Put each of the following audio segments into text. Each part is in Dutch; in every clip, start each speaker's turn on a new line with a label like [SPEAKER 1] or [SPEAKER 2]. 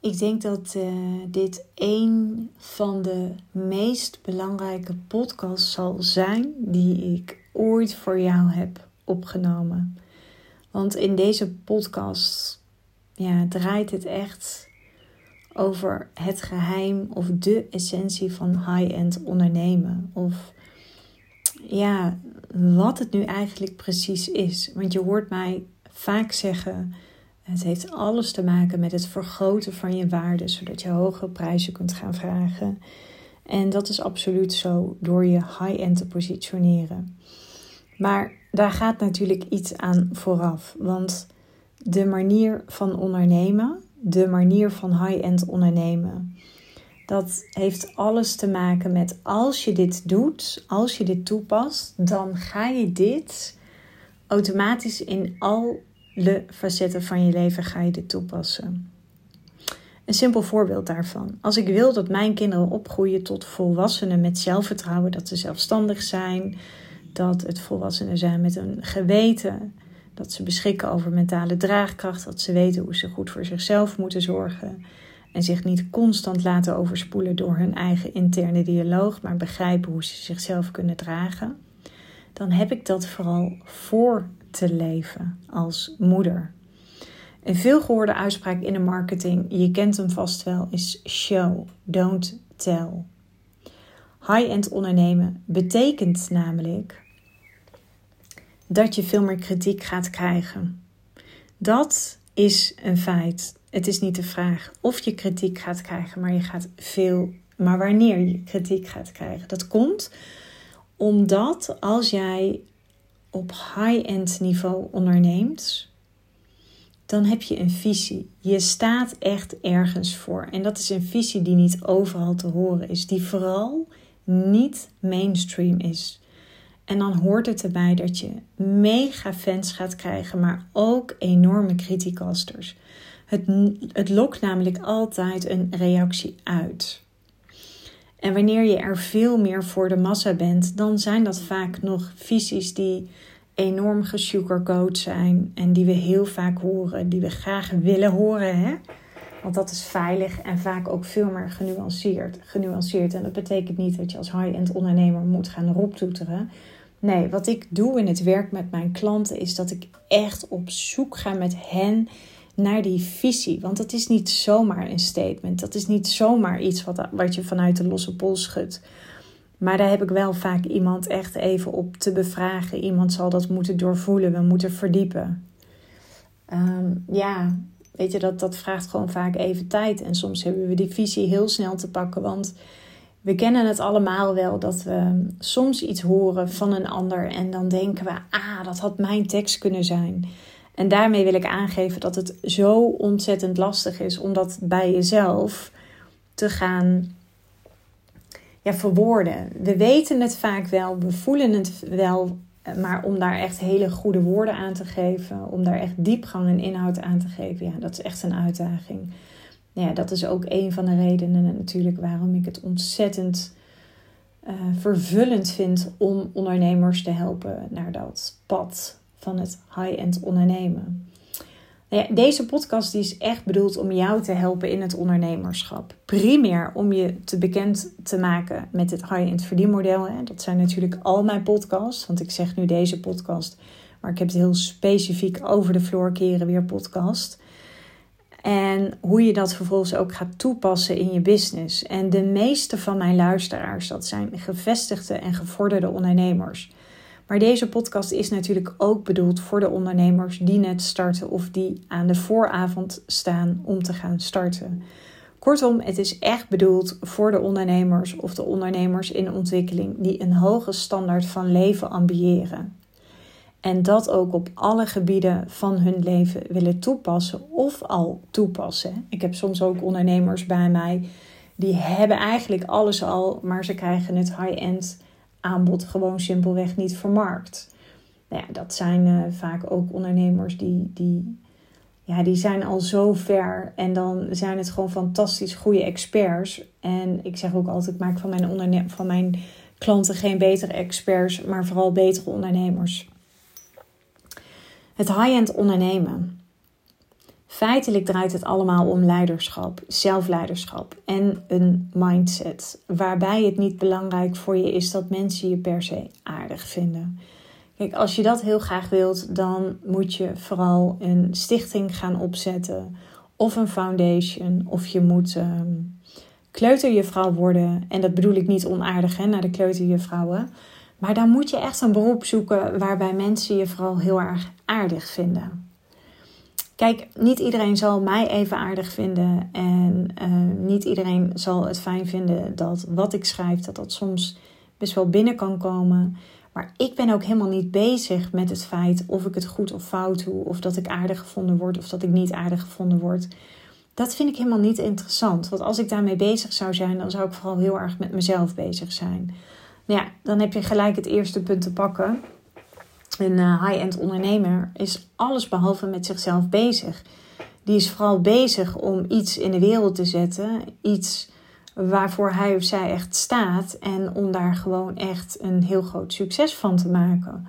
[SPEAKER 1] Ik denk dat uh, dit een van de meest belangrijke podcasts zal zijn die ik ooit voor jou heb opgenomen. Want in deze podcast ja, draait het echt over het geheim of de essentie van high-end ondernemen. Of ja, wat het nu eigenlijk precies is. Want je hoort mij vaak zeggen het heeft alles te maken met het vergroten van je waarde, zodat je hogere prijzen kunt gaan vragen. En dat is absoluut zo door je high-end te positioneren. Maar daar gaat natuurlijk iets aan vooraf. Want de manier van ondernemen, de manier van high-end ondernemen, dat heeft alles te maken met als je dit doet, als je dit toepast, dan ga je dit automatisch in al facetten van je leven ga je dit toepassen. Een simpel voorbeeld daarvan. Als ik wil dat mijn kinderen opgroeien tot volwassenen met zelfvertrouwen, dat ze zelfstandig zijn, dat het volwassenen zijn met een geweten, dat ze beschikken over mentale draagkracht, dat ze weten hoe ze goed voor zichzelf moeten zorgen en zich niet constant laten overspoelen door hun eigen interne dialoog, maar begrijpen hoe ze zichzelf kunnen dragen, dan heb ik dat vooral voor te leven als moeder. Een veelgehoorde uitspraak in de marketing, je kent hem vast wel, is show, don't tell. High-end ondernemen betekent namelijk dat je veel meer kritiek gaat krijgen. Dat is een feit. Het is niet de vraag of je kritiek gaat krijgen, maar je gaat veel, maar wanneer je kritiek gaat krijgen. Dat komt omdat als jij op high-end niveau onderneemt, dan heb je een visie. Je staat echt ergens voor. En dat is een visie die niet overal te horen is, die vooral niet mainstream is. En dan hoort het erbij dat je mega fans gaat krijgen, maar ook enorme criticasters. Het, het lokt namelijk altijd een reactie uit. En wanneer je er veel meer voor de massa bent, dan zijn dat vaak nog visies die enorm gesugarcoat zijn en die we heel vaak horen, die we graag willen horen. Hè? Want dat is veilig en vaak ook veel meer genuanceerd. genuanceerd. En dat betekent niet dat je als high-end ondernemer moet gaan roptoeteren. Nee, wat ik doe in het werk met mijn klanten is dat ik echt op zoek ga met hen naar die visie. Want dat is niet zomaar een statement. Dat is niet zomaar iets wat, wat je vanuit de losse pols schudt. Maar daar heb ik wel vaak iemand echt even op te bevragen. Iemand zal dat moeten doorvoelen. We moeten verdiepen. Ehm, ja, weet je, dat, dat vraagt gewoon vaak even tijd. En soms hebben we die visie heel snel te pakken. Want we kennen het allemaal wel dat we soms iets horen van een ander. En dan denken we, ah, dat had mijn tekst kunnen zijn. En daarmee wil ik aangeven dat het zo ontzettend lastig is om dat bij jezelf te gaan ja, verwoorden. We weten het vaak wel, we voelen het wel, maar om daar echt hele goede woorden aan te geven, om daar echt diepgang en inhoud aan te geven, ja, dat is echt een uitdaging. Ja, dat is ook een van de redenen natuurlijk waarom ik het ontzettend uh, vervullend vind om ondernemers te helpen naar dat pad van het high-end ondernemen. Nou deze podcast is echt bedoeld om jou te helpen in het ondernemerschap. Primair om je te bekend te maken met het high-end verdienmodel. Dat zijn natuurlijk al mijn podcasts, want ik zeg nu deze podcast, maar ik heb het heel specifiek over de Floor Keren Weer podcast. En hoe je dat vervolgens ook gaat toepassen in je business. En de meeste van mijn luisteraars, dat zijn gevestigde en gevorderde ondernemers. Maar deze podcast is natuurlijk ook bedoeld voor de ondernemers die net starten of die aan de vooravond staan om te gaan starten. Kortom, het is echt bedoeld voor de ondernemers of de ondernemers in ontwikkeling die een hoge standaard van leven ambiëren. En dat ook op alle gebieden van hun leven willen toepassen of al toepassen. Ik heb soms ook ondernemers bij mij die hebben eigenlijk alles al, maar ze krijgen het high-end aanbod gewoon simpelweg niet vermarkt. Nou ja, dat zijn uh, vaak ook ondernemers die, die, ja, die zijn al zo ver. En dan zijn het gewoon fantastisch goede experts. En ik zeg ook altijd, maak van mijn, onderne van mijn klanten geen betere experts, maar vooral betere ondernemers. Het high-end ondernemen. Feitelijk draait het allemaal om leiderschap, zelfleiderschap en een mindset. Waarbij het niet belangrijk voor je is dat mensen je per se aardig vinden. Kijk, als je dat heel graag wilt, dan moet je vooral een stichting gaan opzetten. Of een foundation. Of je moet um, kleuterjuffrouw worden. En dat bedoel ik niet onaardig hè, naar de kleuterjuffrouwen. Maar dan moet je echt een beroep zoeken waarbij mensen je vooral heel erg aardig vinden. Kijk, niet iedereen zal mij even aardig vinden. En uh, niet iedereen zal het fijn vinden dat wat ik schrijf, dat dat soms best wel binnen kan komen. Maar ik ben ook helemaal niet bezig met het feit of ik het goed of fout doe. Of dat ik aardig gevonden word of dat ik niet aardig gevonden word. Dat vind ik helemaal niet interessant. Want als ik daarmee bezig zou zijn, dan zou ik vooral heel erg met mezelf bezig zijn. Nou ja, dan heb je gelijk het eerste punt te pakken. Een eh, high-end ondernemer is alles behalve met zichzelf bezig. Die is vooral bezig om iets in de wereld te zetten, iets waarvoor hij of zij echt staat en om daar gewoon echt een heel groot succes van te maken.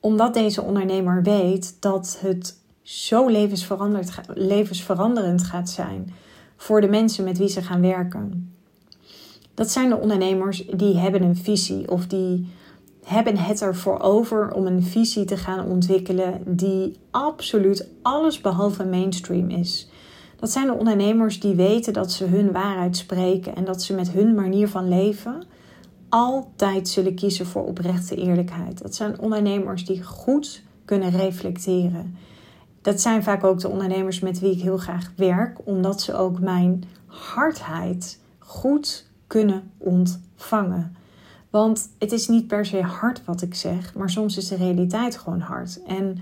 [SPEAKER 1] Omdat deze ondernemer weet dat het zo levensveranderend gaat zijn voor de mensen met wie ze gaan werken. Dat zijn de ondernemers die hebben een visie of die hebben het ervoor over om een visie te gaan ontwikkelen die absoluut alles behalve mainstream is. Dat zijn de ondernemers die weten dat ze hun waarheid spreken en dat ze met hun manier van leven altijd zullen kiezen voor oprechte eerlijkheid. Dat zijn ondernemers die goed kunnen reflecteren. Dat zijn vaak ook de ondernemers met wie ik heel graag werk, omdat ze ook mijn hardheid goed kunnen ontvangen. Want het is niet per se hard wat ik zeg, maar soms is de realiteit gewoon hard. En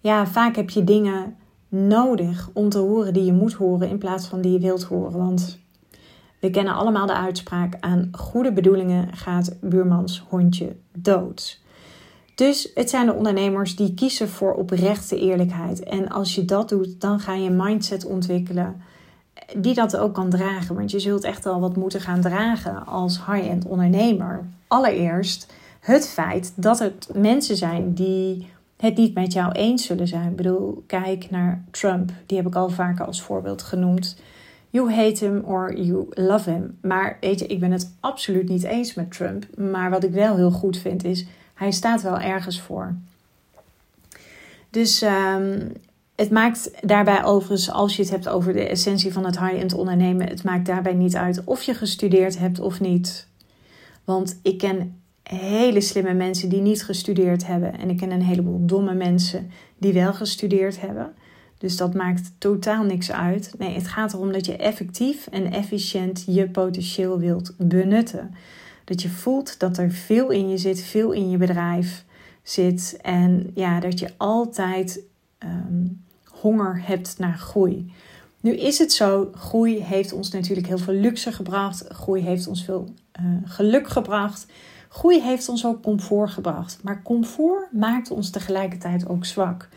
[SPEAKER 1] ja, vaak heb je dingen nodig om te horen die je moet horen in plaats van die je wilt horen. Want we kennen allemaal de uitspraak: aan goede bedoelingen gaat buurmans hondje dood. Dus het zijn de ondernemers die kiezen voor oprechte eerlijkheid. En als je dat doet, dan ga je mindset ontwikkelen die dat ook kan dragen. Want je zult echt wel wat moeten gaan dragen als high-end ondernemer. Allereerst het feit dat het mensen zijn die het niet met jou eens zullen zijn. Ik bedoel, kijk naar Trump. Die heb ik al vaker als voorbeeld genoemd. You hate him or you love him. Maar weet je, ik ben het absoluut niet eens met Trump. Maar wat ik wel heel goed vind is, hij staat wel ergens voor. Dus um, het maakt daarbij overigens, als je het hebt over de essentie van het high-end ondernemen, het maakt daarbij niet uit of je gestudeerd hebt of niet. Want ik ken hele slimme mensen die niet gestudeerd hebben. En ik ken een heleboel domme mensen die wel gestudeerd hebben. Dus dat maakt totaal niks uit. Nee, het gaat erom dat je effectief en efficiënt je potentieel wilt benutten. Dat je voelt dat er veel in je zit, veel in je bedrijf zit. En ja, dat je altijd honger hebt naar groei. Nu is het zo, groei heeft ons natuurlijk heel veel luxe gebracht. Groei heeft ons veel uh, geluk gebracht. Groei heeft ons ook comfort gebracht. Maar comfort maakt ons tegelijkertijd ook zwak.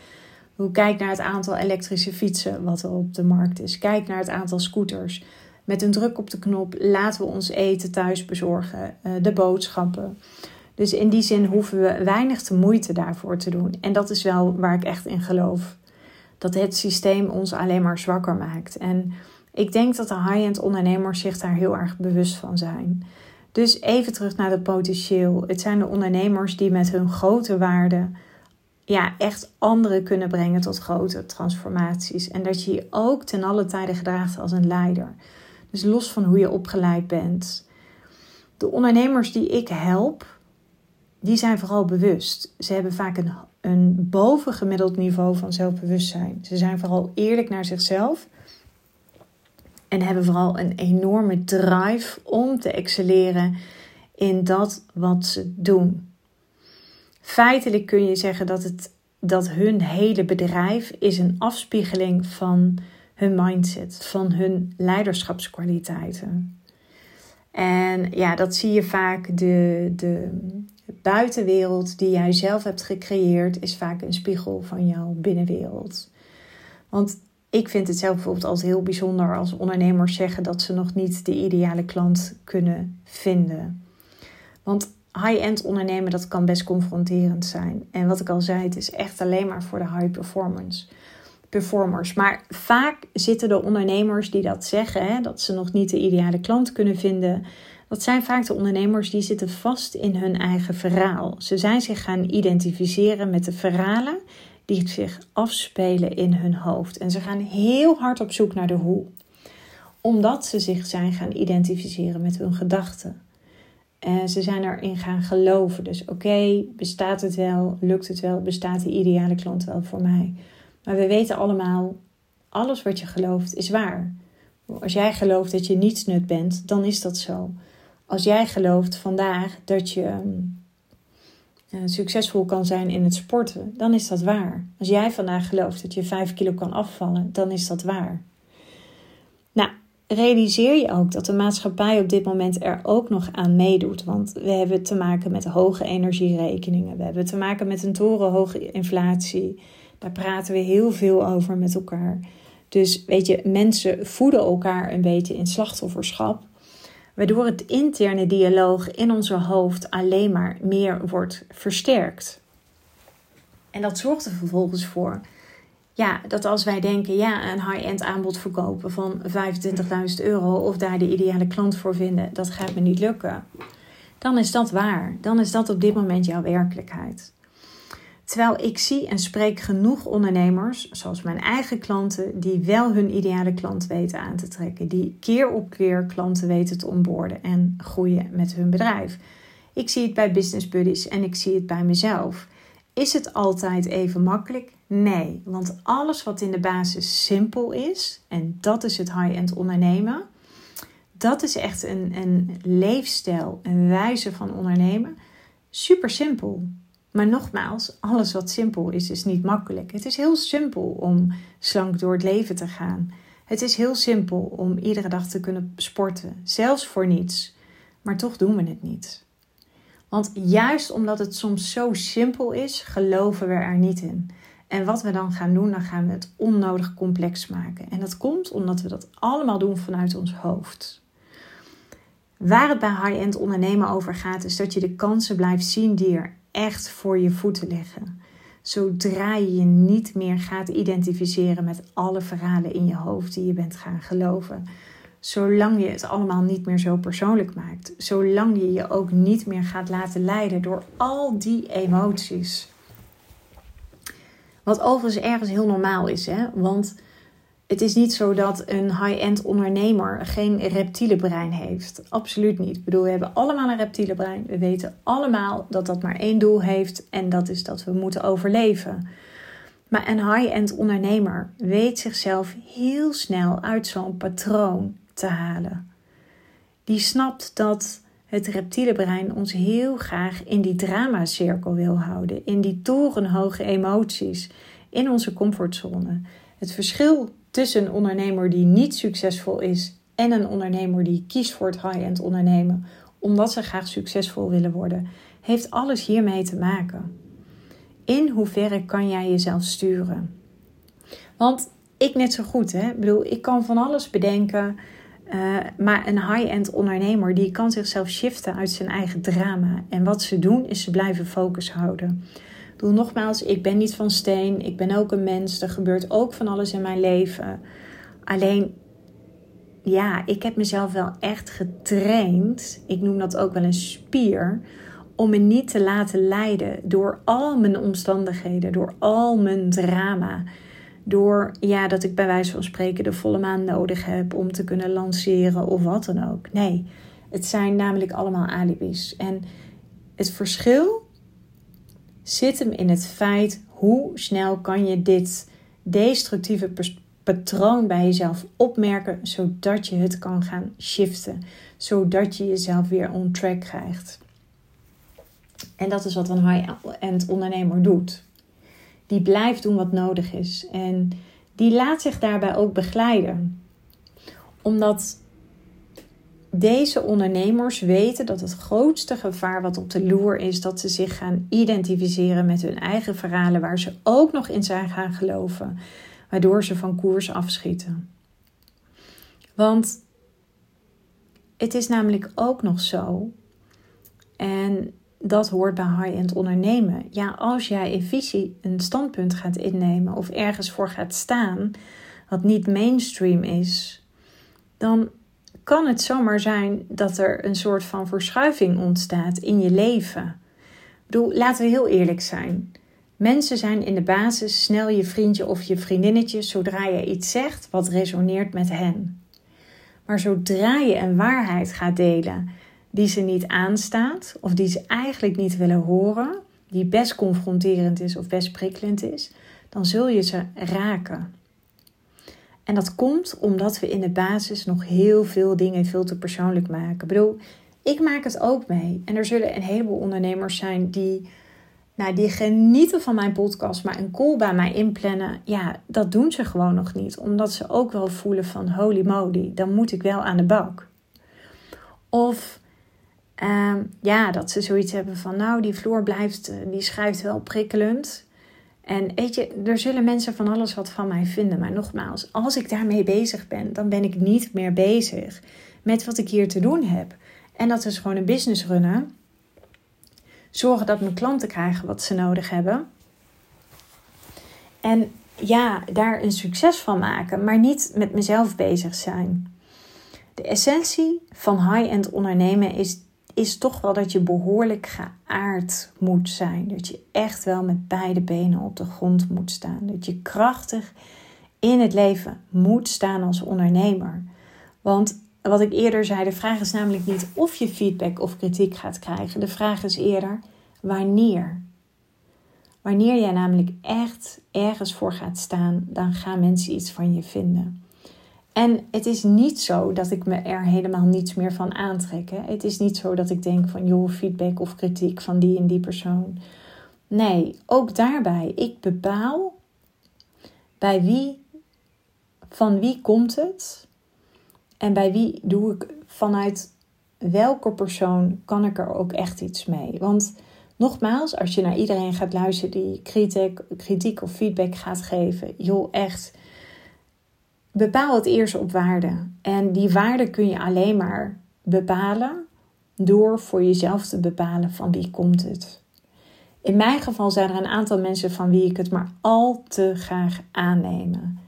[SPEAKER 1] Kijk naar het aantal elektrische fietsen wat er op de markt is. Kijk naar het aantal scooters. Met een druk op de knop laten we ons eten thuis bezorgen, eh, de boodschappen. Dus in die zin hoeven we weinig te moeite daarvoor te doen. En dat is wel waar ik echt in geloof. Dat het systeem ons alleen maar zwakker maakt. En ik denk dat de high-end ondernemers zich daar heel erg bewust van zijn. Dus even terug naar het potentieel. Het zijn de ondernemers die met hun grote waarden ja, echt anderen kunnen brengen tot grote transformaties. En dat je je ook ten alle tijde gedraagt als een leider. Dus los van hoe je opgeleid bent. De ondernemers die ik help, die zijn vooral bewust. Ze hebben vaak een, een bovengemiddeld niveau van zelfbewustzijn. Ze zijn vooral eerlijk naar zichzelf en hebben vooral een enorme drive om te excelleren in dat wat ze doen. Feitelijk kun je zeggen dat, het, dat hun hele bedrijf is een afspiegeling van hun mindset, van hun leiderschapskwaliteiten. En ja, dat zie je vaak. De, de buitenwereld die jij zelf hebt gecreëerd, is vaak een spiegel van jouw binnenwereld. Want ik vind het zelf bijvoorbeeld altijd heel bijzonder als ondernemers zeggen dat ze nog niet de ideale klant kunnen vinden. Want high-end ondernemen, dat kan best confronterend zijn. En wat ik al zei, het is echt alleen maar voor de high performance. performers. Maar vaak zitten de ondernemers die dat zeggen, hè, dat ze nog niet de ideale klant kunnen vinden. Dat zijn vaak de ondernemers die zitten vast in hun eigen verhaal. Ze zijn zich gaan identificeren met de verhalen die zich afspelen in hun hoofd. En ze gaan heel hard op zoek naar de hoe. Omdat ze zich zijn gaan identificeren met hun gedachten. En ze zijn erin gaan geloven. Dus oké, bestaat het wel? Lukt het wel? Bestaat de ideale klant wel voor mij? Maar we weten allemaal, alles wat je gelooft is waar. Als jij gelooft dat je niets nut bent, dan is dat zo. Als jij gelooft vandaag dat je uh, succesvol kan zijn in het sporten, dan is dat waar. Als jij vandaag gelooft dat je 5 kilo kan afvallen, dan is dat waar. Nou, realiseer je ook dat de maatschappij op dit moment er ook nog aan meedoet. Want we hebben te maken met hoge energierekeningen. We hebben te maken met een torenhoge inflatie. Daar praten we heel veel over met elkaar. Dus weet je, mensen voeden elkaar een beetje in slachtofferschap. Waardoor het interne dialoog in onze hoofd alleen maar meer wordt versterkt. En dat zorgt er vervolgens voor ja, dat als wij denken, ja, een high-end aanbod verkopen van 25.000 euro of daar de ideale klant voor vinden, dat gaat me niet lukken. Dan is dat waar. Dan is dat op dit moment jouw werkelijkheid. Terwijl ik zie en spreek genoeg ondernemers, zoals mijn eigen klanten, die wel hun ideale klant weten aan te trekken. Die keer op keer klanten weten te onboorden en groeien met hun bedrijf. Ik zie het bij Business Buddies en ik zie het bij mezelf. Is het altijd even makkelijk? Nee, want alles wat in de basis simpel is, en dat is het high-end ondernemen, dat is echt een, een leefstijl, een wijze van ondernemen. Super simpel. Maar nogmaals, alles wat simpel is, is niet makkelijk. Het is heel simpel om slank door het leven te gaan. Het is heel simpel om iedere dag te kunnen sporten, zelfs voor niets. Maar toch doen we het niet. Want juist omdat het soms zo simpel is, geloven we er niet in. En wat we dan gaan doen, dan gaan we het onnodig complex maken. En dat komt omdat we dat allemaal doen vanuit ons hoofd. Waar het bij high-end ondernemen over gaat, is dat je de kansen blijft zien die er echt voor je voeten liggen. Zodra je je niet meer gaat identificeren met alle verhalen in je hoofd die je bent gaan geloven. Zolang je het allemaal niet meer zo persoonlijk maakt. Zolang je je ook niet meer gaat laten leiden door al die emoties. Wat overigens ergens heel normaal is, hè? want het is niet zo dat een high-end ondernemer geen reptiele brein heeft. Absoluut niet. Ik bedoel, we hebben allemaal een reptiele brein. We weten allemaal dat dat maar één doel heeft en dat is dat we moeten overleven. Maar een high-end ondernemer weet zichzelf heel snel uit zo'n patroon te halen. Die snapt dat het reptiele brein ons heel graag in die dramacirkel wil houden, in die torenhoge emoties, in onze comfortzone. Het verschil tussen een ondernemer die niet succesvol is en een ondernemer die kiest voor het high-end ondernemen omdat ze graag succesvol willen worden, heeft alles hiermee te maken. In hoeverre kan jij jezelf sturen? Want ik net zo goed, hè? Ik bedoel, ik kan van alles bedenken. Uh, maar een high-end ondernemer die kan zichzelf shiften uit zijn eigen drama. En wat ze doen is ze blijven focus houden. Bedoel, nogmaals, ik ben niet van steen. Ik ben ook een mens. Er gebeurt ook van alles in mijn leven. Alleen, ja, ik heb mezelf wel echt getraind. Ik noem dat ook wel een spier. Om me niet te laten leiden door al mijn omstandigheden, door al mijn drama door ja, dat ik bij wijze van spreken de volle maan nodig heb om te kunnen lanceren of wat dan ook. Nee, het zijn namelijk allemaal alibis. En het verschil zit hem in het feit hoe snel kan je dit destructieve patroon bij jezelf opmerken, zodat je het kan gaan shiften, zodat je jezelf weer on track krijgt. En dat is wat een high-end ondernemer doet die blijft doen wat nodig is. En die laat zich daarbij ook begeleiden. Omdat deze ondernemers weten dat het grootste gevaar wat op de loer is, dat ze zich gaan identificeren met hun eigen verhalen, waar ze ook nog in zijn gaan geloven, waardoor ze van koers afschieten. Want het is namelijk ook nog zo, en dat hoort bij high-end ondernemen. Ja, als jij in visie een standpunt gaat innemen of ergens voor gaat staan, wat niet mainstream is, dan kan het zomaar zijn dat er een soort van verschuiving ontstaat in je leven. Ik bedoel, laten we heel eerlijk zijn. Mensen zijn in de basis snel je vriendje of je vriendinnetje zodra je iets zegt wat resoneert met hen. Maar zodra je een waarheid gaat delen die ze niet aanstaat of die ze eigenlijk niet willen horen, die best confronterend is of best prikkelend is, dan zul je ze raken. En dat komt omdat we in de basis nog heel veel dingen veel te persoonlijk maken. Ik bedoel, ik maak het ook mee. En er zullen een heleboel ondernemers zijn die, nou, die genieten van mijn podcast, maar een call bij mij inplannen. Ja, dat doen ze gewoon nog niet. Omdat ze ook wel voelen van holy moly, dan moet ik wel aan de bak. Of ehm, ja, dat ze zoiets hebben van nou, die vloer blijft, eh, die schrijft wel prikkelend. En weet je, er zullen mensen van alles wat van mij vinden. Maar nogmaals, als ik daarmee bezig ben, dan ben ik niet meer bezig met wat ik hier te doen heb. En dat is gewoon een business runnen. Zorgen dat mijn klanten krijgen wat ze nodig hebben. En ja, daar een succes van maken, maar niet met mezelf bezig zijn. De essentie van high-end ondernemen is is toch wel dat je behoorlijk geaard moet zijn. Dat je echt wel met beide benen op de grond moet staan. Dat je krachtig in het leven moet staan als ondernemer. Want wat ik eerder zei, de vraag is namelijk niet of je feedback of kritiek gaat krijgen. De vraag is eerder wanneer. Wanneer jij namelijk echt ergens voor gaat staan, dan gaan mensen iets van je vinden. En het is niet zo dat ik me er helemaal niets meer van aantrek. Het is niet zo dat ik denk van joh, feedback of kritiek van die en die persoon. Nee, ook daarbij. Ik bepaal bij wie, van wie komt het en bij wie doe ik vanuit welke persoon kan ik er ook echt iets mee. Want nogmaals, als je naar iedereen gaat luisteren die kritiek, kritiek of feedback gaat geven, joh, echt bepaal het eerst op waarde. En die waarde kun je alleen maar bepalen door voor jezelf te bepalen van wie komt het. In mijn geval zijn er een aantal mensen van wie ik het maar al te graag aannemen.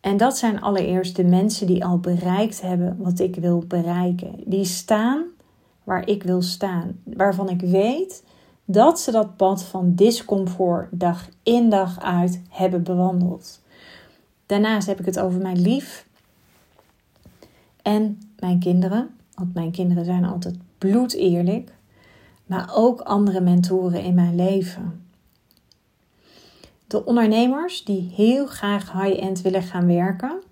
[SPEAKER 1] En dat zijn allereerst de mensen die al bereikt hebben wat ik wil bereiken. Die staan waar ik wil staan. Waarvan ik weet dat ze dat pad van discomfort dag in dag uit hebben bewandeld. Daarnaast heb ik het over mijn lief en mijn kinderen. Want mijn kinderen zijn altijd bloed eerlijk. Maar ook andere mentoren in mijn leven. De ondernemers die heel graag high-end willen gaan werken,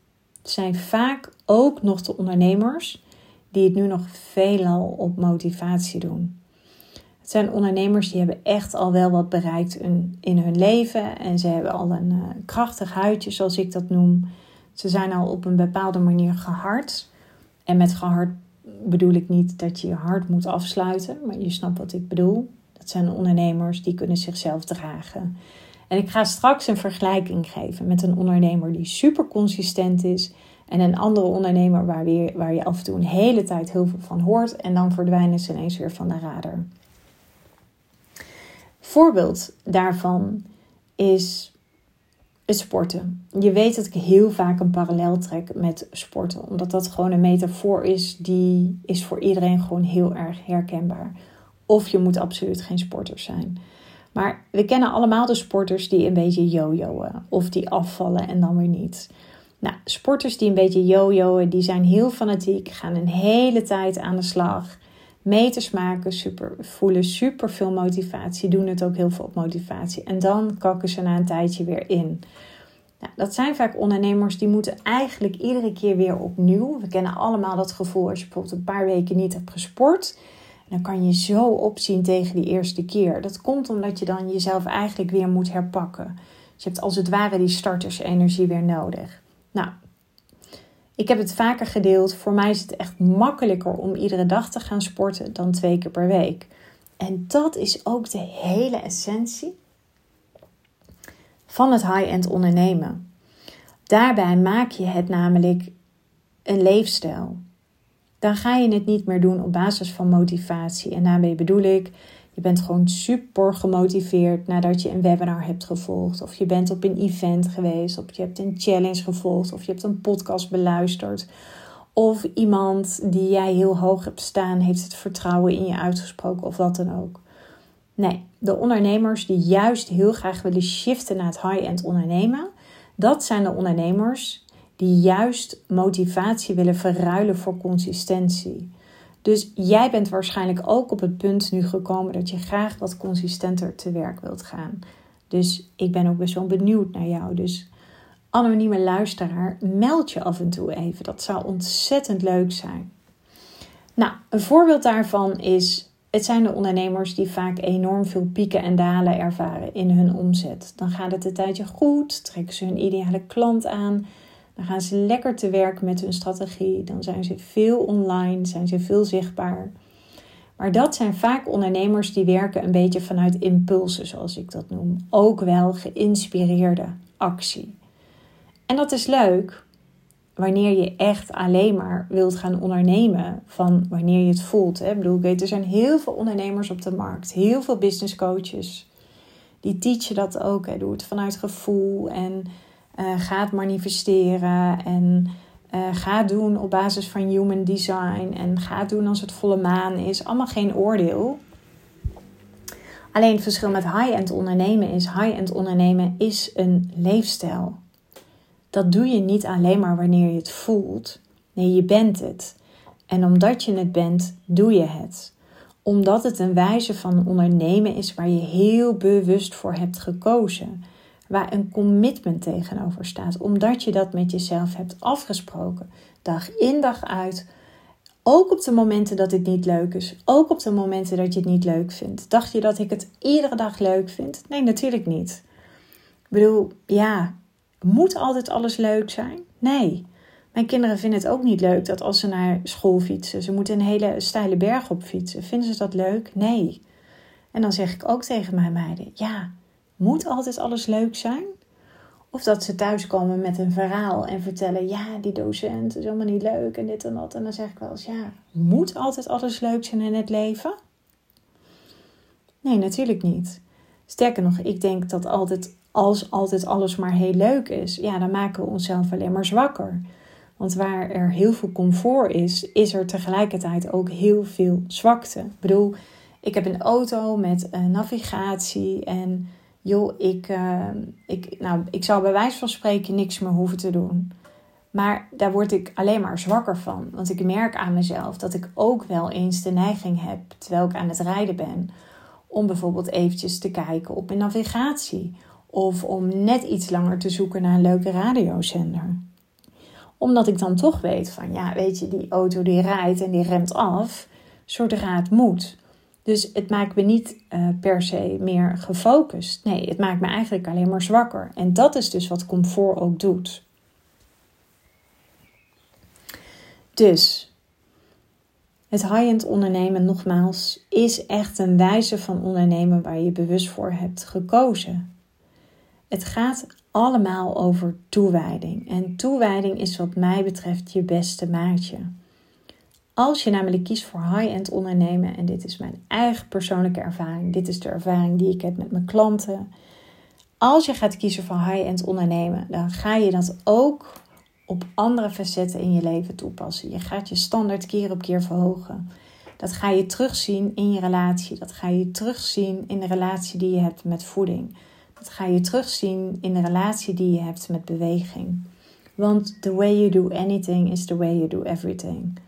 [SPEAKER 1] zijn vaak ook nog de ondernemers die het nu nog veelal op motivatie doen. Het zijn ondernemers die hebben echt al wel wat bereikt in hun leven. En ze hebben al een uh, krachtig huidje, zoals ik dat noem. Ze zijn al op een bepaalde manier gehard. En met gehard bedoel ik niet dat je je hart moet afsluiten. Maar je snapt wat ik bedoel. Dat zijn ondernemers die kunnen zichzelf dragen. En ik ga straks een vergelijking geven met een ondernemer die super consistent is. En een andere ondernemer waar, weer, waar je af en toe een hele tijd heel veel van hoort. En dan verdwijnen ze ineens weer van de radar. Voorbeeld daarvan is het sporten. Je weet dat ik heel vaak een parallel trek met sporten, omdat dat gewoon een metafoor is die is voor iedereen gewoon heel erg herkenbaar. Of je moet absoluut geen sporter zijn. Maar we kennen allemaal de sporters die een beetje jojoen of die afvallen en dan weer niet. Nou, sporters die een beetje jojoen, die zijn heel fanatiek, gaan een hele tijd aan de slag meters maken, super, voelen super veel motivatie, doen het ook heel veel op motivatie. En dan kakken ze na een tijdje weer in. Nou, dat zijn vaak ondernemers die moeten eigenlijk iedere keer weer opnieuw. We kennen allemaal dat gevoel als je bijvoorbeeld een paar weken niet hebt gesport. Dan kan je zo opzien tegen die eerste keer. Dat komt omdat je dan jezelf eigenlijk weer moet herpakken. Dus je hebt als het ware die startersenergie weer nodig. Nou, ik heb het vaker gedeeld. Voor mij is het echt makkelijker om iedere dag te gaan sporten dan twee keer per week. En dat is ook de hele essentie van het high-end ondernemen. Daarbij maak je het namelijk een leefstijl. Dan ga je het niet meer doen op basis van motivatie. En daarmee bedoel ik, Je bent gewoon super gemotiveerd nadat je een webinar hebt gevolgd. Of je bent op een event geweest. Of je hebt een challenge gevolgd. Of je hebt een podcast beluisterd. Of iemand die jij heel hoog hebt staan heeft het vertrouwen in je uitgesproken. Of wat dan ook. Nee, de ondernemers die juist heel graag willen shiften naar het high-end ondernemen. Dat zijn de ondernemers die juist motivatie willen verruilen voor consistentie. Dus jij bent waarschijnlijk ook op het punt nu gekomen dat je graag wat consistenter te werk wilt gaan. Dus ik ben ook best wel benieuwd naar jou. Dus anonieme luisteraar, meld je af en toe even. Dat zou ontzettend leuk zijn. Nou, een voorbeeld daarvan is: het zijn de ondernemers die vaak enorm veel pieken en dalen ervaren in hun omzet. Dan gaat het een tijdje goed, trekken ze hun ideale klant aan dan gaan ze lekker te werk met hun strategie. Dan zijn ze veel online, zijn ze veel zichtbaar. Maar dat zijn vaak ondernemers die werken een beetje vanuit impulsen, zoals ik dat noem. Ook wel geïnspireerde actie. En dat is leuk wanneer je echt alleen maar wilt gaan ondernemen van wanneer je het voelt. Hè? Ik bedoel, er zijn heel veel ondernemers op de markt, heel veel business coaches. Die teachen dat ook. Hè? Doe het vanuit gevoel en uh, gaat manifesteren en uh, ga doen op basis van human design en ga doen als het volle maan is. Allemaal geen oordeel. Alleen het verschil met high-end ondernemen is: high-end ondernemen is een leefstijl. Dat doe je niet alleen maar wanneer je het voelt. Nee, je bent het. En omdat je het bent, doe je het. Omdat het een wijze van ondernemen is waar je heel bewust voor hebt gekozen waar een commitment tegenover staat, omdat je dat met jezelf hebt afgesproken, dag in dag uit. Ook op de momenten dat het niet leuk is, ook op de momenten dat je het niet leuk vindt. Dacht je dat ik het iedere dag leuk vind? Nee, natuurlijk niet. Ik bedoel, ja, moet altijd alles leuk zijn? Nee. Mijn kinderen vinden het ook niet leuk dat als ze naar school fietsen, ze moeten een hele steile berg op fietsen. Vinden ze dat leuk? Nee. En dan zeg ik ook tegen mijn meiden: ja, moet altijd alles leuk zijn? Of dat ze thuiskomen met een verhaal en vertellen: ja, die docent is helemaal niet leuk en dit en dat. En dan zeg ik wel eens: ja, moet altijd alles leuk zijn in het leven? Nee, natuurlijk niet. Sterker nog, ik denk dat altijd, als altijd alles maar heel leuk is, ja, dan maken we onszelf alleen maar zwakker. Want waar er heel veel comfort is, is er tegelijkertijd ook heel veel zwakte. Ik bedoel, ik heb een auto met uh, navigatie en joh, ik, uh, ik, nou, ik zou bij wijze van spreken niks meer hoeven te doen. Maar daar word ik alleen maar zwakker van. Want ik merk aan mezelf dat ik ook wel eens de neiging heb, terwijl ik aan het rijden ben, om bijvoorbeeld eventjes te kijken op mijn navigatie. Of om net iets langer te zoeken naar een leuke radiozender. Omdat ik dan toch weet van, ja, weet je, die auto die rijdt en die remt af, zodra het moet. Dus het maakt me niet uh, per se meer gefocust. Nee, het maakt me eigenlijk alleen maar zwakker. En dat is dus wat comfort ook doet. Dus het high-end ondernemen, nogmaals, is echt een wijze van ondernemen waar je bewust voor hebt gekozen. Het gaat allemaal over toewijding. En toewijding is wat mij betreft je beste maatje. Als je namelijk kiest voor high-end ondernemen, en dit is mijn eigen persoonlijke ervaring, dit is de ervaring die ik heb met mijn klanten. Als je gaat kiezen voor high-end ondernemen, dan ga je dat ook op andere facetten in je leven toepassen. Je gaat je standaard keer op keer verhogen. Dat ga je terugzien in je relatie. Dat ga je terugzien in de relatie die je hebt met voeding. Dat ga je terugzien in de relatie die je hebt met beweging. Want the way you do anything is the way you do everything.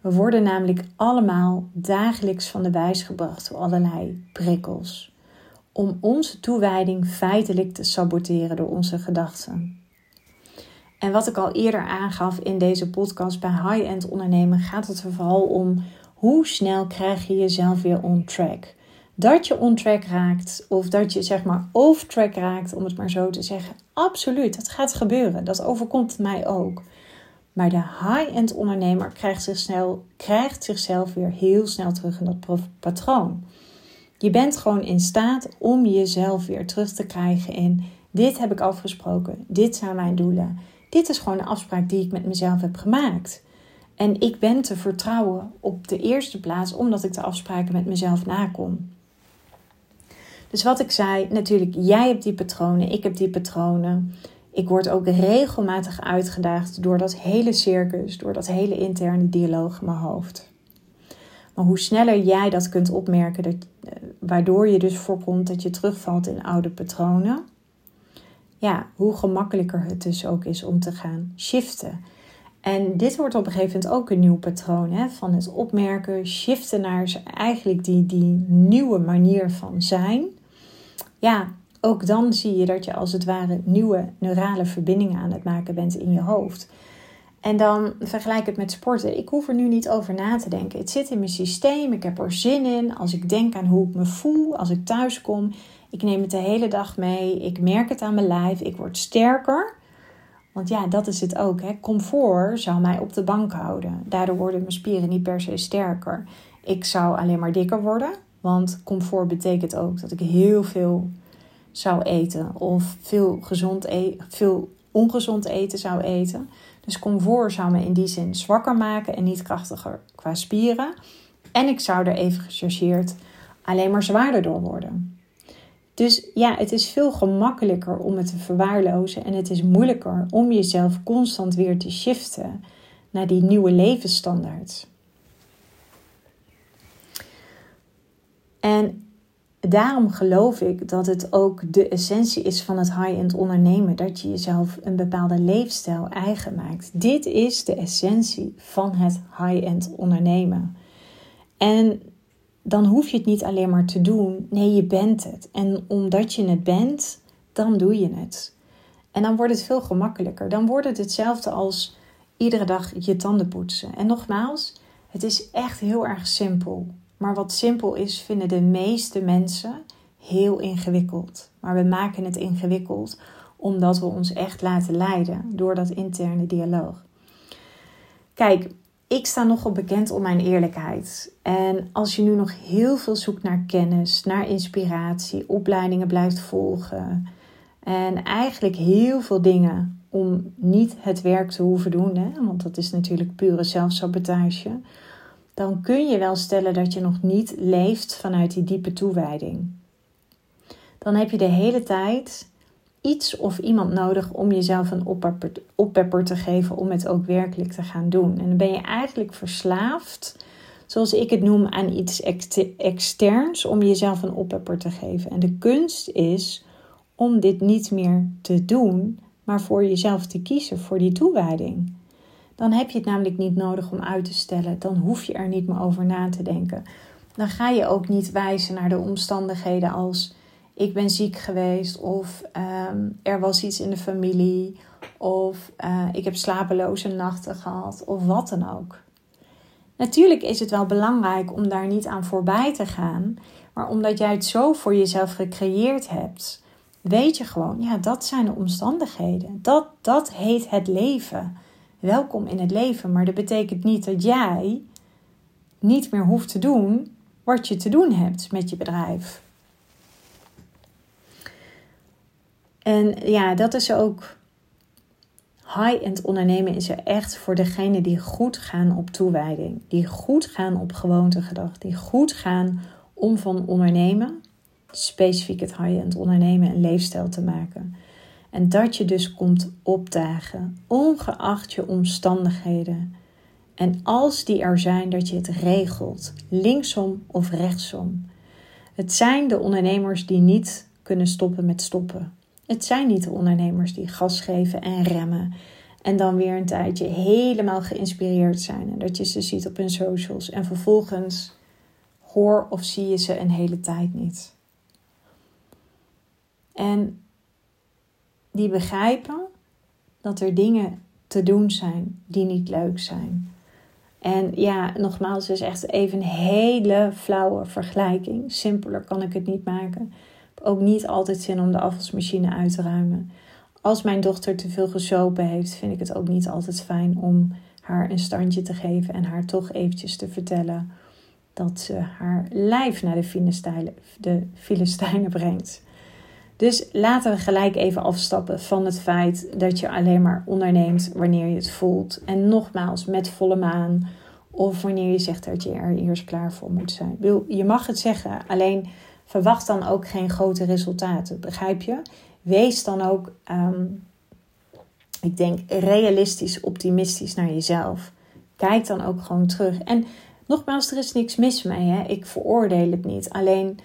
[SPEAKER 1] We worden namelijk allemaal dagelijks van de wijs gebracht door allerlei prikkels. Om onze toewijding feitelijk te saboteren door onze gedachten. En wat ik al eerder aangaf in deze podcast bij high-end ondernemen, gaat het er vooral om hoe snel krijg je jezelf weer on track. Dat je on track raakt of dat je zeg maar off track raakt, om het maar zo te zeggen. Absoluut, dat gaat gebeuren. Dat overkomt mij ook. Maar de high-end ondernemer krijgt, zich snel, krijgt zichzelf weer heel snel terug in dat patroon. Je bent gewoon in staat om jezelf weer terug te krijgen in dit heb ik afgesproken, dit zijn mijn doelen. Dit is gewoon een afspraak die ik met mezelf heb gemaakt. En ik ben te vertrouwen op de eerste plaats omdat ik de afspraken met mezelf nakom. Dus wat ik zei, natuurlijk, jij hebt die patronen, ik heb die patronen. Ik word ook regelmatig uitgedaagd door dat hele circus, door dat hele interne dialoog in mijn hoofd. Maar hoe sneller jij dat kunt opmerken, dat, eh, waardoor je dus voorkomt dat je terugvalt in oude patronen, ja, hoe gemakkelijker het dus ook is om te gaan shiften. En dit wordt op een gegeven moment ook een nieuw patroon hè, van het opmerken, shiften naar eigenlijk die, die nieuwe manier van zijn. Ja, ook dan zie je dat je als het ware nieuwe neurale verbindingen aan het maken bent in je hoofd. En dan vergelijk het met sporten. Ik hoef er nu niet over na te denken. Het zit in mijn systeem, ik heb er zin in. Als ik denk aan hoe ik me voel, als ik thuis kom, ik neem het de hele dag mee. Ik merk het aan mijn lijf, ik word sterker. Want ja, dat is het ook. Hè. Comfort zou mij op de bank houden. Daardoor worden mijn spieren niet per se sterker. Ik zou alleen maar dikker worden. Want comfort betekent ook dat ik heel veel zou eten. Of veel, gezond e veel ongezond eten zou eten. Dus comfort zou me in die zin zwakker maken en niet krachtiger qua spieren. En ik zou er even gechargeerd alleen maar zwaarder door worden. Dus ja, het is veel gemakkelijker om het te verwaarlozen en het is moeilijker om jezelf constant weer te shiften naar die nieuwe levensstandaard. En daarom geloof ik dat het ook de essentie is van het high-end ondernemen. Dat je jezelf een bepaalde leefstijl eigen maakt. Dit is de essentie van het high-end ondernemen. En dan hoef je het niet alleen maar te doen. Nee, je bent het. En omdat je het bent, dan doe je het. En dan wordt het veel gemakkelijker. Dan wordt het hetzelfde als iedere dag je tanden poetsen. En nogmaals, het is echt heel erg simpel. Maar wat simpel is, vinden de meeste mensen heel ingewikkeld. Maar we maken het ingewikkeld omdat we ons echt laten leiden door dat interne dialoog. Kijk, ik sta nogal bekend om mijn eerlijkheid. En als je nu nog heel veel zoekt naar kennis, naar inspiratie, opleidingen blijft volgen en eigenlijk heel veel dingen om niet het werk te hoeven doen, hè, want dat is natuurlijk pure zelfsabotage, dan kun je wel stellen dat je nog niet leeft vanuit die diepe toewijding. Dan heb je de hele tijd iets of iemand nodig om jezelf een oppepper, te geven om het ook werkelijk te gaan doen. En dan ben je eigenlijk verslaafd, zoals ik het noem, aan iets externs om jezelf een oppepper te geven. En de kunst is om dit niet meer te doen, maar voor jezelf te kiezen, voor die toewijding. Dan heb je het namelijk niet nodig om uit te stellen. Dan hoef je er niet meer over na te denken. Dan ga je ook niet wijzen naar de omstandigheden als ik ben ziek geweest of ehm, er was iets in de familie of uh, ik heb slapeloze nachten gehad of wat dan ook. Natuurlijk is het wel belangrijk om daar niet aan voorbij te gaan, maar omdat jij het zo voor jezelf gecreëerd hebt, weet je gewoon, ja, dat zijn de omstandigheden. Dat, dat heet het leven. Welkom in het leven, maar dat betekent niet dat jij niet meer hoeft te doen wat je te doen hebt met je bedrijf. En ja, dat is ook. High-end ondernemen is er echt voor degenen die goed gaan op toewijding. Die goed gaan op gewoontegedrag. Die goed gaan om van ondernemen, specifiek het high-end ondernemen, een leefstijl te maken. En dat je dus komt opdagen, ongeacht je omstandigheden. En als die er zijn, dat je het regelt, linksom of rechtsom. Het zijn de ondernemers die niet kunnen stoppen met stoppen. Het zijn niet de ondernemers die gas geven en remmen. En dan weer een tijdje helemaal geïnspireerd zijn. En dat je ze ziet op hun socials. En vervolgens hoor of zie je ze een hele tijd niet. En die begrijpen dat er dingen te doen zijn die niet leuk zijn. En ja, nogmaals, is echt even een hele flauwe vergelijking. Simpeler kan ik het niet maken ook niet altijd zin om de afwasmachine uit te ruimen. Als mijn dochter te veel gesopen heeft, vind ik het ook niet altijd fijn om haar een standje te geven en haar toch eventjes te vertellen dat ze haar lijf naar de de Filistijnen brengt. Dus laten we gelijk even afstappen van het feit dat je alleen maar onderneemt wanneer je het voelt. En nogmaals, met volle maan. Of wanneer je zegt dat je er eerst klaar voor moet zijn. Je mag het zeggen, alleen verwacht dan ook geen grote resultaten. Begrijp je? Wees dan ook, ehm, ik denk, realistisch, optimistisch naar jezelf. Kijk dan ook gewoon terug. En nogmaals, er is niks mis mee. Hè? Ik veroordeel het niet. Alleen,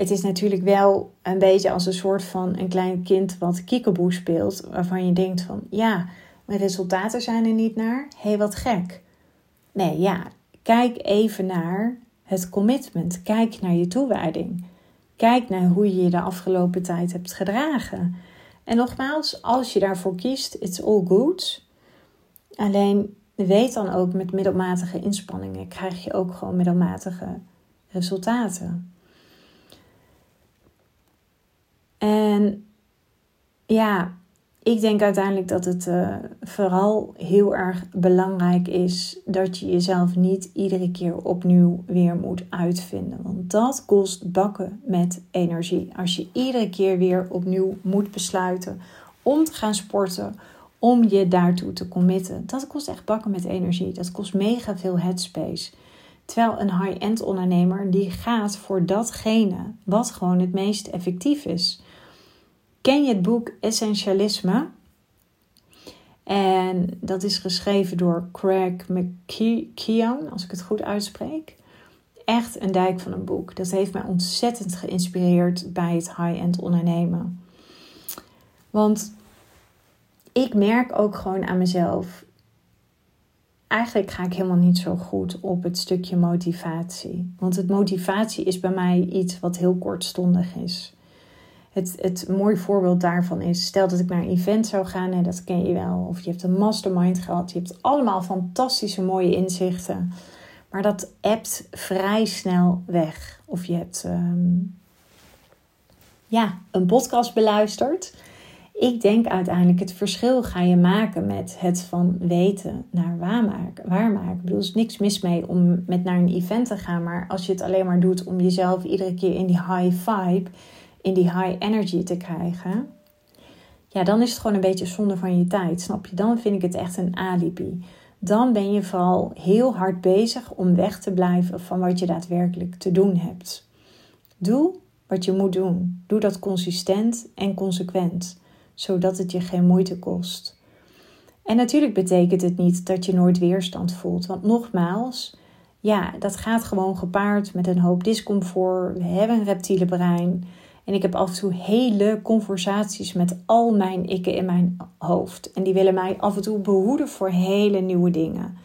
[SPEAKER 1] het is natuurlijk wel een beetje als een soort van een klein kind wat kiekeboe speelt. Waarvan je denkt van, ja, mijn resultaten zijn er niet naar. Hey, wat gek. Nee, ja, kijk even naar het commitment. Kijk naar je toewijding. Kijk naar hoe je je de afgelopen tijd hebt gedragen. En nogmaals, als je daarvoor kiest, it's all good. Alleen weet dan ook met middelmatige inspanningen krijg je ook gewoon middelmatige resultaten. En ja, ik denk uiteindelijk dat het uh, vooral heel erg belangrijk is dat je jezelf niet iedere keer opnieuw weer moet uitvinden. Want dat kost bakken met energie. Als je iedere keer weer opnieuw moet besluiten om te gaan sporten, om je daartoe te committen. Dat kost echt bakken met energie. Dat kost mega veel headspace. Terwijl een high-end ondernemer die gaat voor datgene wat gewoon het meest effectief is. Ken je het boek Essentialisme? En dat is geschreven door Craig McKeown, als ik het goed uitspreek. Echt een dijk van een boek. Dat heeft mij ontzettend geïnspireerd bij het high-end ondernemen. Want ik merk ook gewoon aan mezelf. Eigenlijk ga ik helemaal niet zo goed op het stukje motivatie. Want het motivatie is bij mij iets wat heel kortstondig is. Het, het mooie voorbeeld daarvan is, stel dat ik naar een event zou gaan, en dat ken je wel, of je hebt een mastermind gehad, je hebt allemaal fantastische mooie inzichten, maar dat appt vrij snel weg. Of je hebt ehm, ja, een podcast beluisterd. Ik denk uiteindelijk het verschil ga je maken met het van weten naar waarmaken. waarmaken. Ik bedoel, er is niks mis mee om met naar een event te gaan, maar als je het alleen maar doet om jezelf iedere keer in die high vibe in die high energy te krijgen, ja, dan is het gewoon een beetje zonde van je tijd, snap je? Dan vind ik het echt een alibi. Dan ben je vooral heel hard bezig om weg te blijven van wat je daadwerkelijk te doen hebt. Doe wat je moet doen. Doe dat consistent en consequent, zodat het je geen moeite kost. En natuurlijk betekent het niet dat je nooit weerstand voelt, want nogmaals, ja, dat gaat gewoon gepaard met een hoop discomfort. We hebben een reptiele brein. En ik heb af en toe hele conversaties met al mijn ikken in mijn hoofd. En die willen mij af en toe behoeden voor hele nieuwe dingen.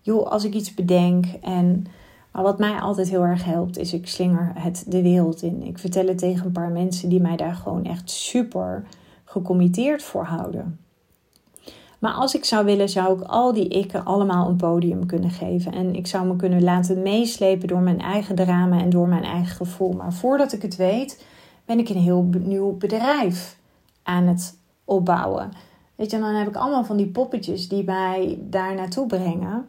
[SPEAKER 1] Joh, als ik iets bedenk en maar wat mij altijd heel erg helpt, is ik slinger het de wereld in. Ik vertel het tegen een paar mensen die mij daar gewoon echt super gecommitteerd voor houden. Maar als ik zou willen, zou ik al die ikken allemaal een podium kunnen geven. En ik zou me kunnen laten meeslepen door mijn eigen drama en door mijn eigen gevoel. Maar voordat ik het weet, ben ik een heel nieuw bedrijf aan het opbouwen. Weet je, dan heb ik allemaal van die poppetjes die mij daar naartoe brengen.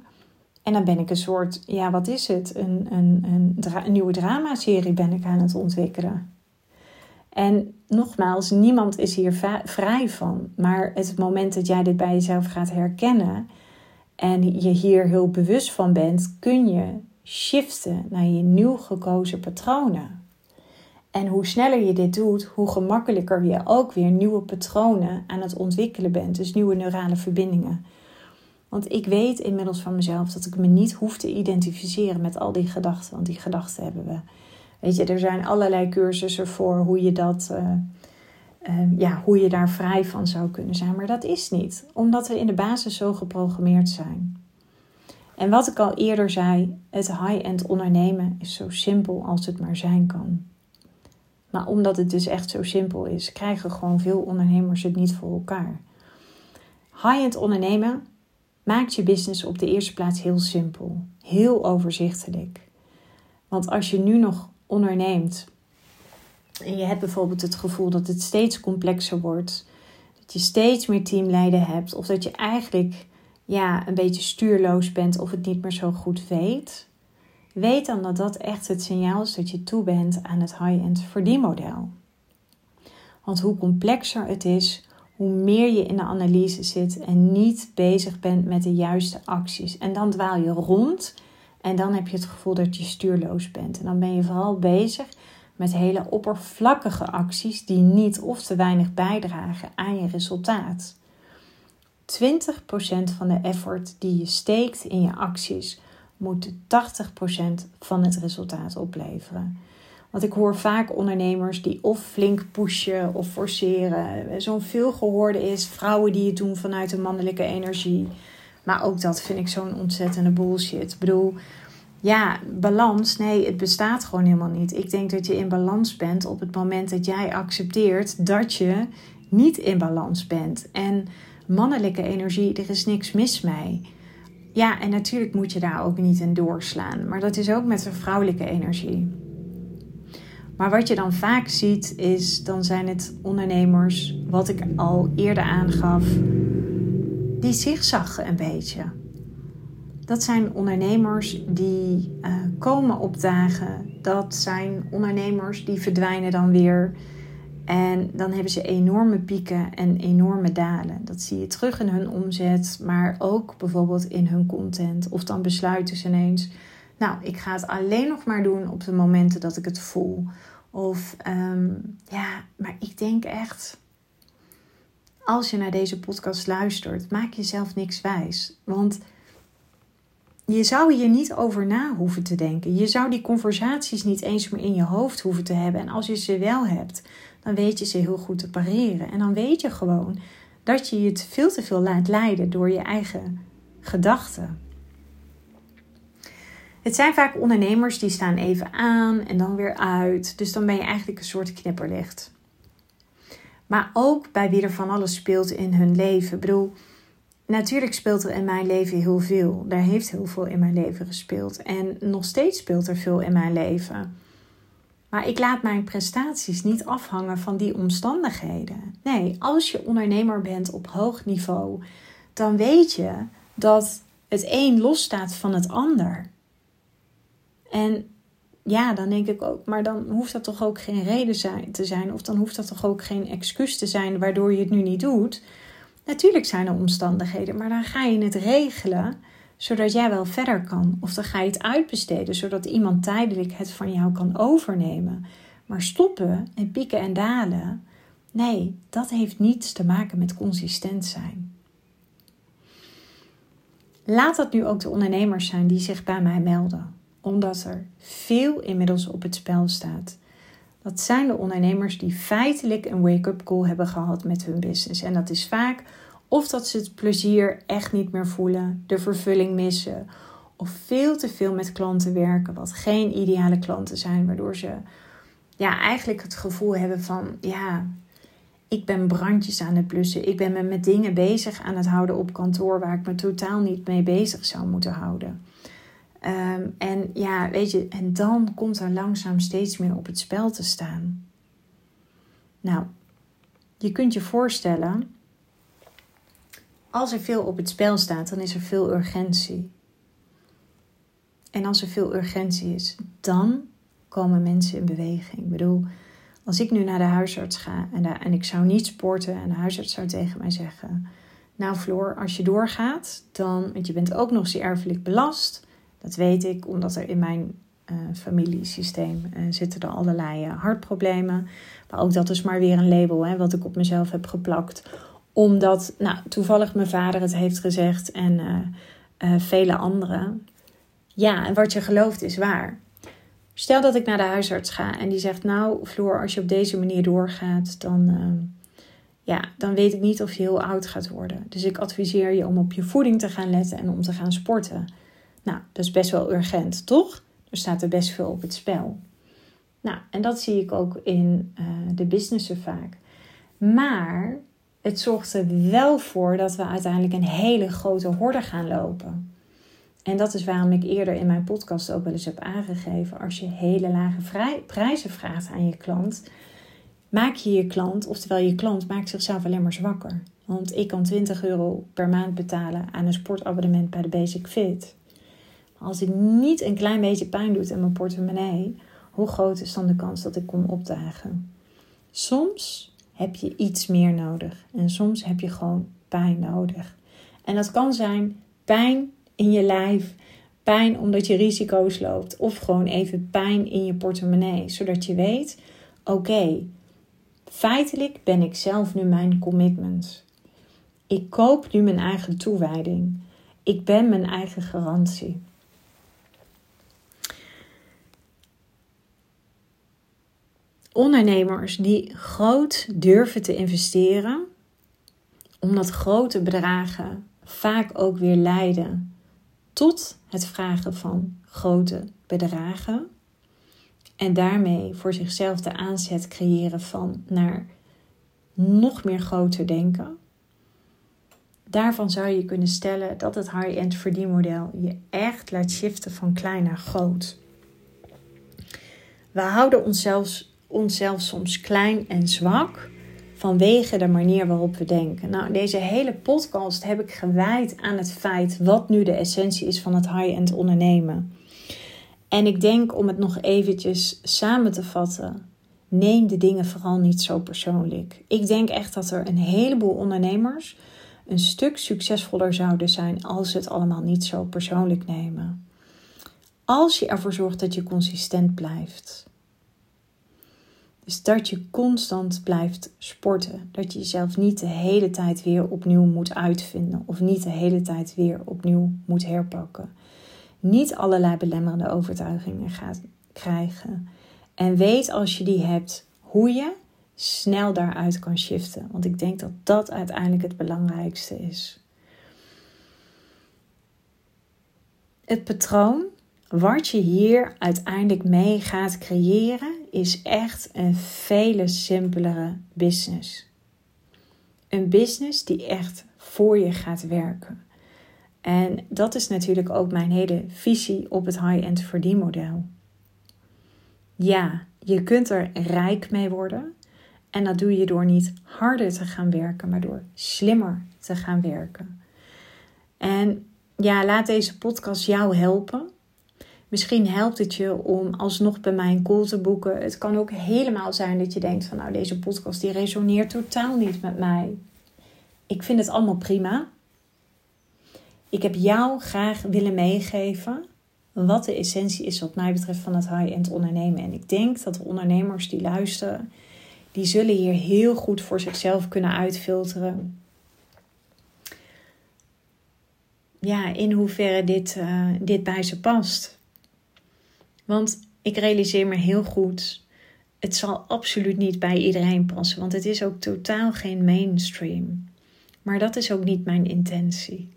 [SPEAKER 1] En dan ben ik een soort, ja, wat is het? Een, een, een, een nieuwe dramaserie ben ik aan het ontwikkelen. En nogmaals, niemand is hier vrij van. Maar het moment dat jij dit bij jezelf gaat herkennen en je hier heel bewust van bent, kun je shiften naar je nieuw gekozen patronen. En hoe sneller je dit doet, hoe gemakkelijker je ook weer nieuwe patronen aan het ontwikkelen bent. Dus nieuwe neurale verbindingen. Want ik weet inmiddels van mezelf dat ik me niet hoef te identificeren met al die gedachten. Want die gedachten hebben we. Weet je, er zijn allerlei cursussen voor hoe je dat. Uh, uh, ja, hoe je daar vrij van zou kunnen zijn. Maar dat is niet, omdat we in de basis zo geprogrammeerd zijn. En wat ik al eerder zei, het high-end ondernemen is zo simpel als het maar zijn kan. Maar omdat het dus echt zo simpel is, krijgen gewoon veel ondernemers het niet voor elkaar. High-end ondernemen maakt je business op de eerste plaats heel simpel, heel overzichtelijk. Want als je nu nog onderneemt en je hebt bijvoorbeeld het gevoel dat het steeds complexer wordt, dat je steeds meer teamleden hebt of dat je eigenlijk ja, een beetje stuurloos bent of het niet meer zo goed weet, weet dan dat dat echt het signaal is dat je toe bent aan het high-end verdienmodel. Want hoe complexer het is, hoe meer je in de analyse zit en niet bezig bent met de juiste acties. En dan dwaal je rond en dan heb je het gevoel dat je stuurloos bent. En dan ben je vooral bezig met hele oppervlakkige acties die niet of te weinig bijdragen aan je resultaat. 20% van de effort die je steekt in je acties moet 80% van het resultaat opleveren. Want ik hoor vaak ondernemers die of flink pushen of forceren. Zo'n veel gehoorde is vrouwen die het doen vanuit de mannelijke energie. Maar ook dat vind ik zo'n ontzettende bullshit. Ik bedoel, ja, balans, nee, het bestaat gewoon helemaal niet. Ik denk dat je in balans bent op het moment dat jij accepteert dat je niet in balans bent. En mannelijke energie, er is niks mis mee. Ja, en natuurlijk moet je daar ook niet in doorslaan. Maar dat is ook met de vrouwelijke energie. Maar wat je dan vaak ziet, is dan zijn het ondernemers, wat ik al eerder aangaf, die zigzaggen een beetje. Dat zijn ondernemers die uh, komen opdagen. Dat zijn ondernemers die verdwijnen dan weer. En dan hebben ze enorme pieken en enorme dalen. Dat zie je terug in hun omzet, maar ook bijvoorbeeld in hun content. Of dan besluiten ze ineens: Nou, ik ga het alleen nog maar doen op de momenten dat ik het voel. Of ehm, ja, maar ik denk echt. Als je naar deze podcast luistert, maak jezelf niks wijs. Want je zou hier niet over na hoeven te denken. Je zou die conversaties niet eens meer in je hoofd hoeven te hebben. En als je ze wel hebt, dan weet je ze heel goed te pareren. En dan weet je gewoon dat je je veel te veel laat leiden door je eigen gedachten. Het zijn vaak ondernemers die staan even aan en dan weer uit. Dus dan ben je eigenlijk een soort knipperlicht. Maar ook bij wie er van alles speelt in hun leven. Ik bedoel, natuurlijk speelt er in mijn leven heel veel. Daar heeft heel veel in mijn leven gespeeld. En nog steeds speelt er veel in mijn leven. Maar ik laat mijn prestaties niet afhangen van die omstandigheden. Nee, als je ondernemer bent op hoog niveau, dan weet je dat het een losstaat van het ander. En ja, dan denk ik ook, maar dan hoeft dat toch ook geen reden zijn, te zijn, of dan hoeft dat toch ook geen excuus te zijn waardoor je het nu niet doet. Natuurlijk zijn er omstandigheden, maar dan ga je het regelen zodat jij wel verder kan. Of dan ga je het uitbesteden zodat iemand tijdelijk het van jou kan overnemen. Maar stoppen en pieken en dalen, nee, dat heeft niets te maken met consistent zijn. Laat dat nu ook de ondernemers zijn die zich bij mij melden, omdat er veel inmiddels op het spel staat. Dat zijn de ondernemers die feitelijk een wake-up call hebben gehad met hun business. En dat is vaak of dat ze het plezier echt niet meer voelen, de vervulling missen. Of veel te veel met klanten werken, wat geen ideale klanten zijn, waardoor ze ja, eigenlijk het gevoel hebben van ja, ik ben brandjes aan het blussen. Ik ben me met dingen bezig aan het houden op kantoor waar ik me totaal niet mee bezig zou moeten houden. Ehm, en ja, weet je, en dan komt er langzaam steeds meer op het spel te staan. Nou, je kunt je voorstellen als er veel op het spel staat, dan is er veel urgentie. En als er veel urgentie is, dan komen mensen in beweging. Ik bedoel, als ik nu naar de huisarts ga en, en ik zou niet sporten en de huisarts zou tegen mij zeggen: Nou, Floor, als je doorgaat, dan, want je bent ook nog eens erfelijk belast. Dat weet ik, omdat er in mijn uh, familiesysteem uh, zitten er allerlei uh, hartproblemen. Maar ook dat is maar weer een label hè, wat ik op mezelf heb geplakt omdat nou, toevallig mijn vader het heeft gezegd en uh, uh, vele anderen. Ja, en wat je gelooft is waar. Stel dat ik naar de huisarts ga en die zegt: Nou, Floor, als je op deze manier doorgaat, dan, uh, ja, dan weet ik niet of je heel oud gaat worden. Dus ik adviseer je om op je voeding te gaan letten en om te gaan sporten. Nou, dat is best wel urgent, toch? Er staat er best veel op het spel. Nou, en dat zie ik ook in de businessen vaak. Maar het zorgt er wel voor dat we uiteindelijk een hele grote horde gaan lopen. En dat is waarom ik eerder in mijn podcast ook wel eens heb aangegeven: als je hele lage prijzen vraagt aan je klant, maak je je klant, oftewel je klant, maakt zichzelf alleen maar zwakker. Want ik kan 20 euro per maand betalen aan een sportabonnement bij de Basic Fit. als ik niet een klein beetje pijn doet in mijn portemonnee, hoe groot is dan de kans dat ik kom opdagen? Soms heb je iets meer nodig. En soms heb je gewoon pijn nodig. En dat kan zijn pijn in je lijf, pijn omdat je risico's loopt, of gewoon even pijn in je portemonnee, zodat je weet: oké, feitelijk ben ik zelf nu mijn commitment. Ik koop nu mijn eigen toewijding. Ik ben mijn eigen garantie. Ondernemers die groot durven te investeren, omdat grote bedragen vaak ook weer leiden tot het vragen van grote bedragen. En daarmee voor zichzelf de aanzet creëren van naar nog meer groter denken. Daarvan zou je kunnen stellen dat het high-end verdienmodel je echt laat shiften van klein naar groot. We houden onszelf, onszelf soms klein en zwak vanwege de manier waarop we denken. Nou, deze hele podcast heb ik gewijd aan het feit wat nu de essentie is van het high-end ondernemen. En ik denk om het nog eventjes samen te vatten, neem de dingen vooral niet zo persoonlijk. Ik denk echt dat er een heleboel ondernemers een stuk succesvoller zouden zijn als ze het allemaal niet zo persoonlijk nemen. Als je ervoor zorgt dat je consistent blijft. Dus dat je constant blijft sporten. Dat je jezelf niet de hele tijd weer opnieuw moet uitvinden. Of niet de hele tijd weer opnieuw moet herpakken. Niet allerlei belemmerende overtuigingen gaat krijgen. En weet als je die hebt hoe je snel daaruit kan shiften. Want ik denk dat dat uiteindelijk het belangrijkste is. Het patroon wat je hier uiteindelijk mee gaat creëren, is echt een vele simpelere business. Een business die echt voor je gaat werken. En dat is natuurlijk ook mijn hele visie op het high-end verdienmodel. Ja, je kunt er rijk mee worden. En dat doe je door niet harder te gaan werken, maar door slimmer te gaan werken. En ja, laat deze podcast jou helpen. Misschien helpt het je om alsnog bij mij een call te boeken. Het kan ook helemaal zijn dat je denkt van nou deze podcast die resoneert totaal niet met mij. Ik vind het allemaal prima. Ik heb jou graag willen meegeven wat de essentie is wat mij betreft van het high-end ondernemen. En ik denk dat de ondernemers die luisteren, die zullen hier heel goed voor zichzelf kunnen uitfilteren. Ja, in hoeverre dit, uh, dit bij ze past. Want ik realiseer me heel goed, het zal absoluut niet bij iedereen passen, want het is ook totaal geen mainstream. Maar dat is ook niet mijn intentie.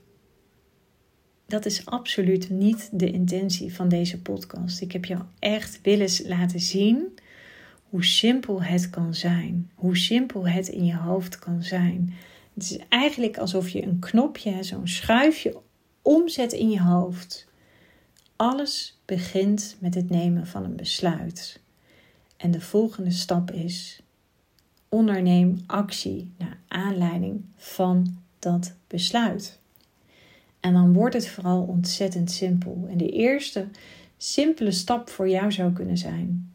[SPEAKER 1] Dat is absoluut niet de intentie van deze podcast. Ik heb jou echt willen laten zien hoe simpel het kan zijn. Hoe simpel het in je hoofd kan zijn. Het is eigenlijk alsof je een knopje, zo'n schuifje omzet in je hoofd. Alles begint met het nemen van een besluit. En de volgende stap is: onderneem actie naar aanleiding van dat besluit. En dan wordt het vooral ontzettend simpel. En de eerste simpele stap voor jou zou kunnen zijn: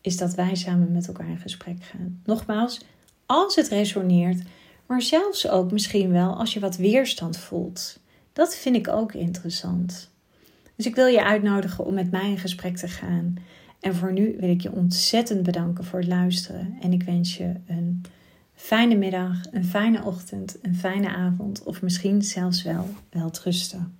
[SPEAKER 1] is dat wij samen met elkaar in gesprek gaan. Nogmaals, als het resoneert, maar zelfs ook misschien wel als je wat weerstand voelt. Dat vind ik ook interessant. Dus ik wil je uitnodigen om met mij in gesprek te gaan. En voor nu wil ik je ontzettend bedanken voor het luisteren. En ik wens je een fijne middag, een fijne ochtend, een fijne avond of misschien zelfs wel wel trusten.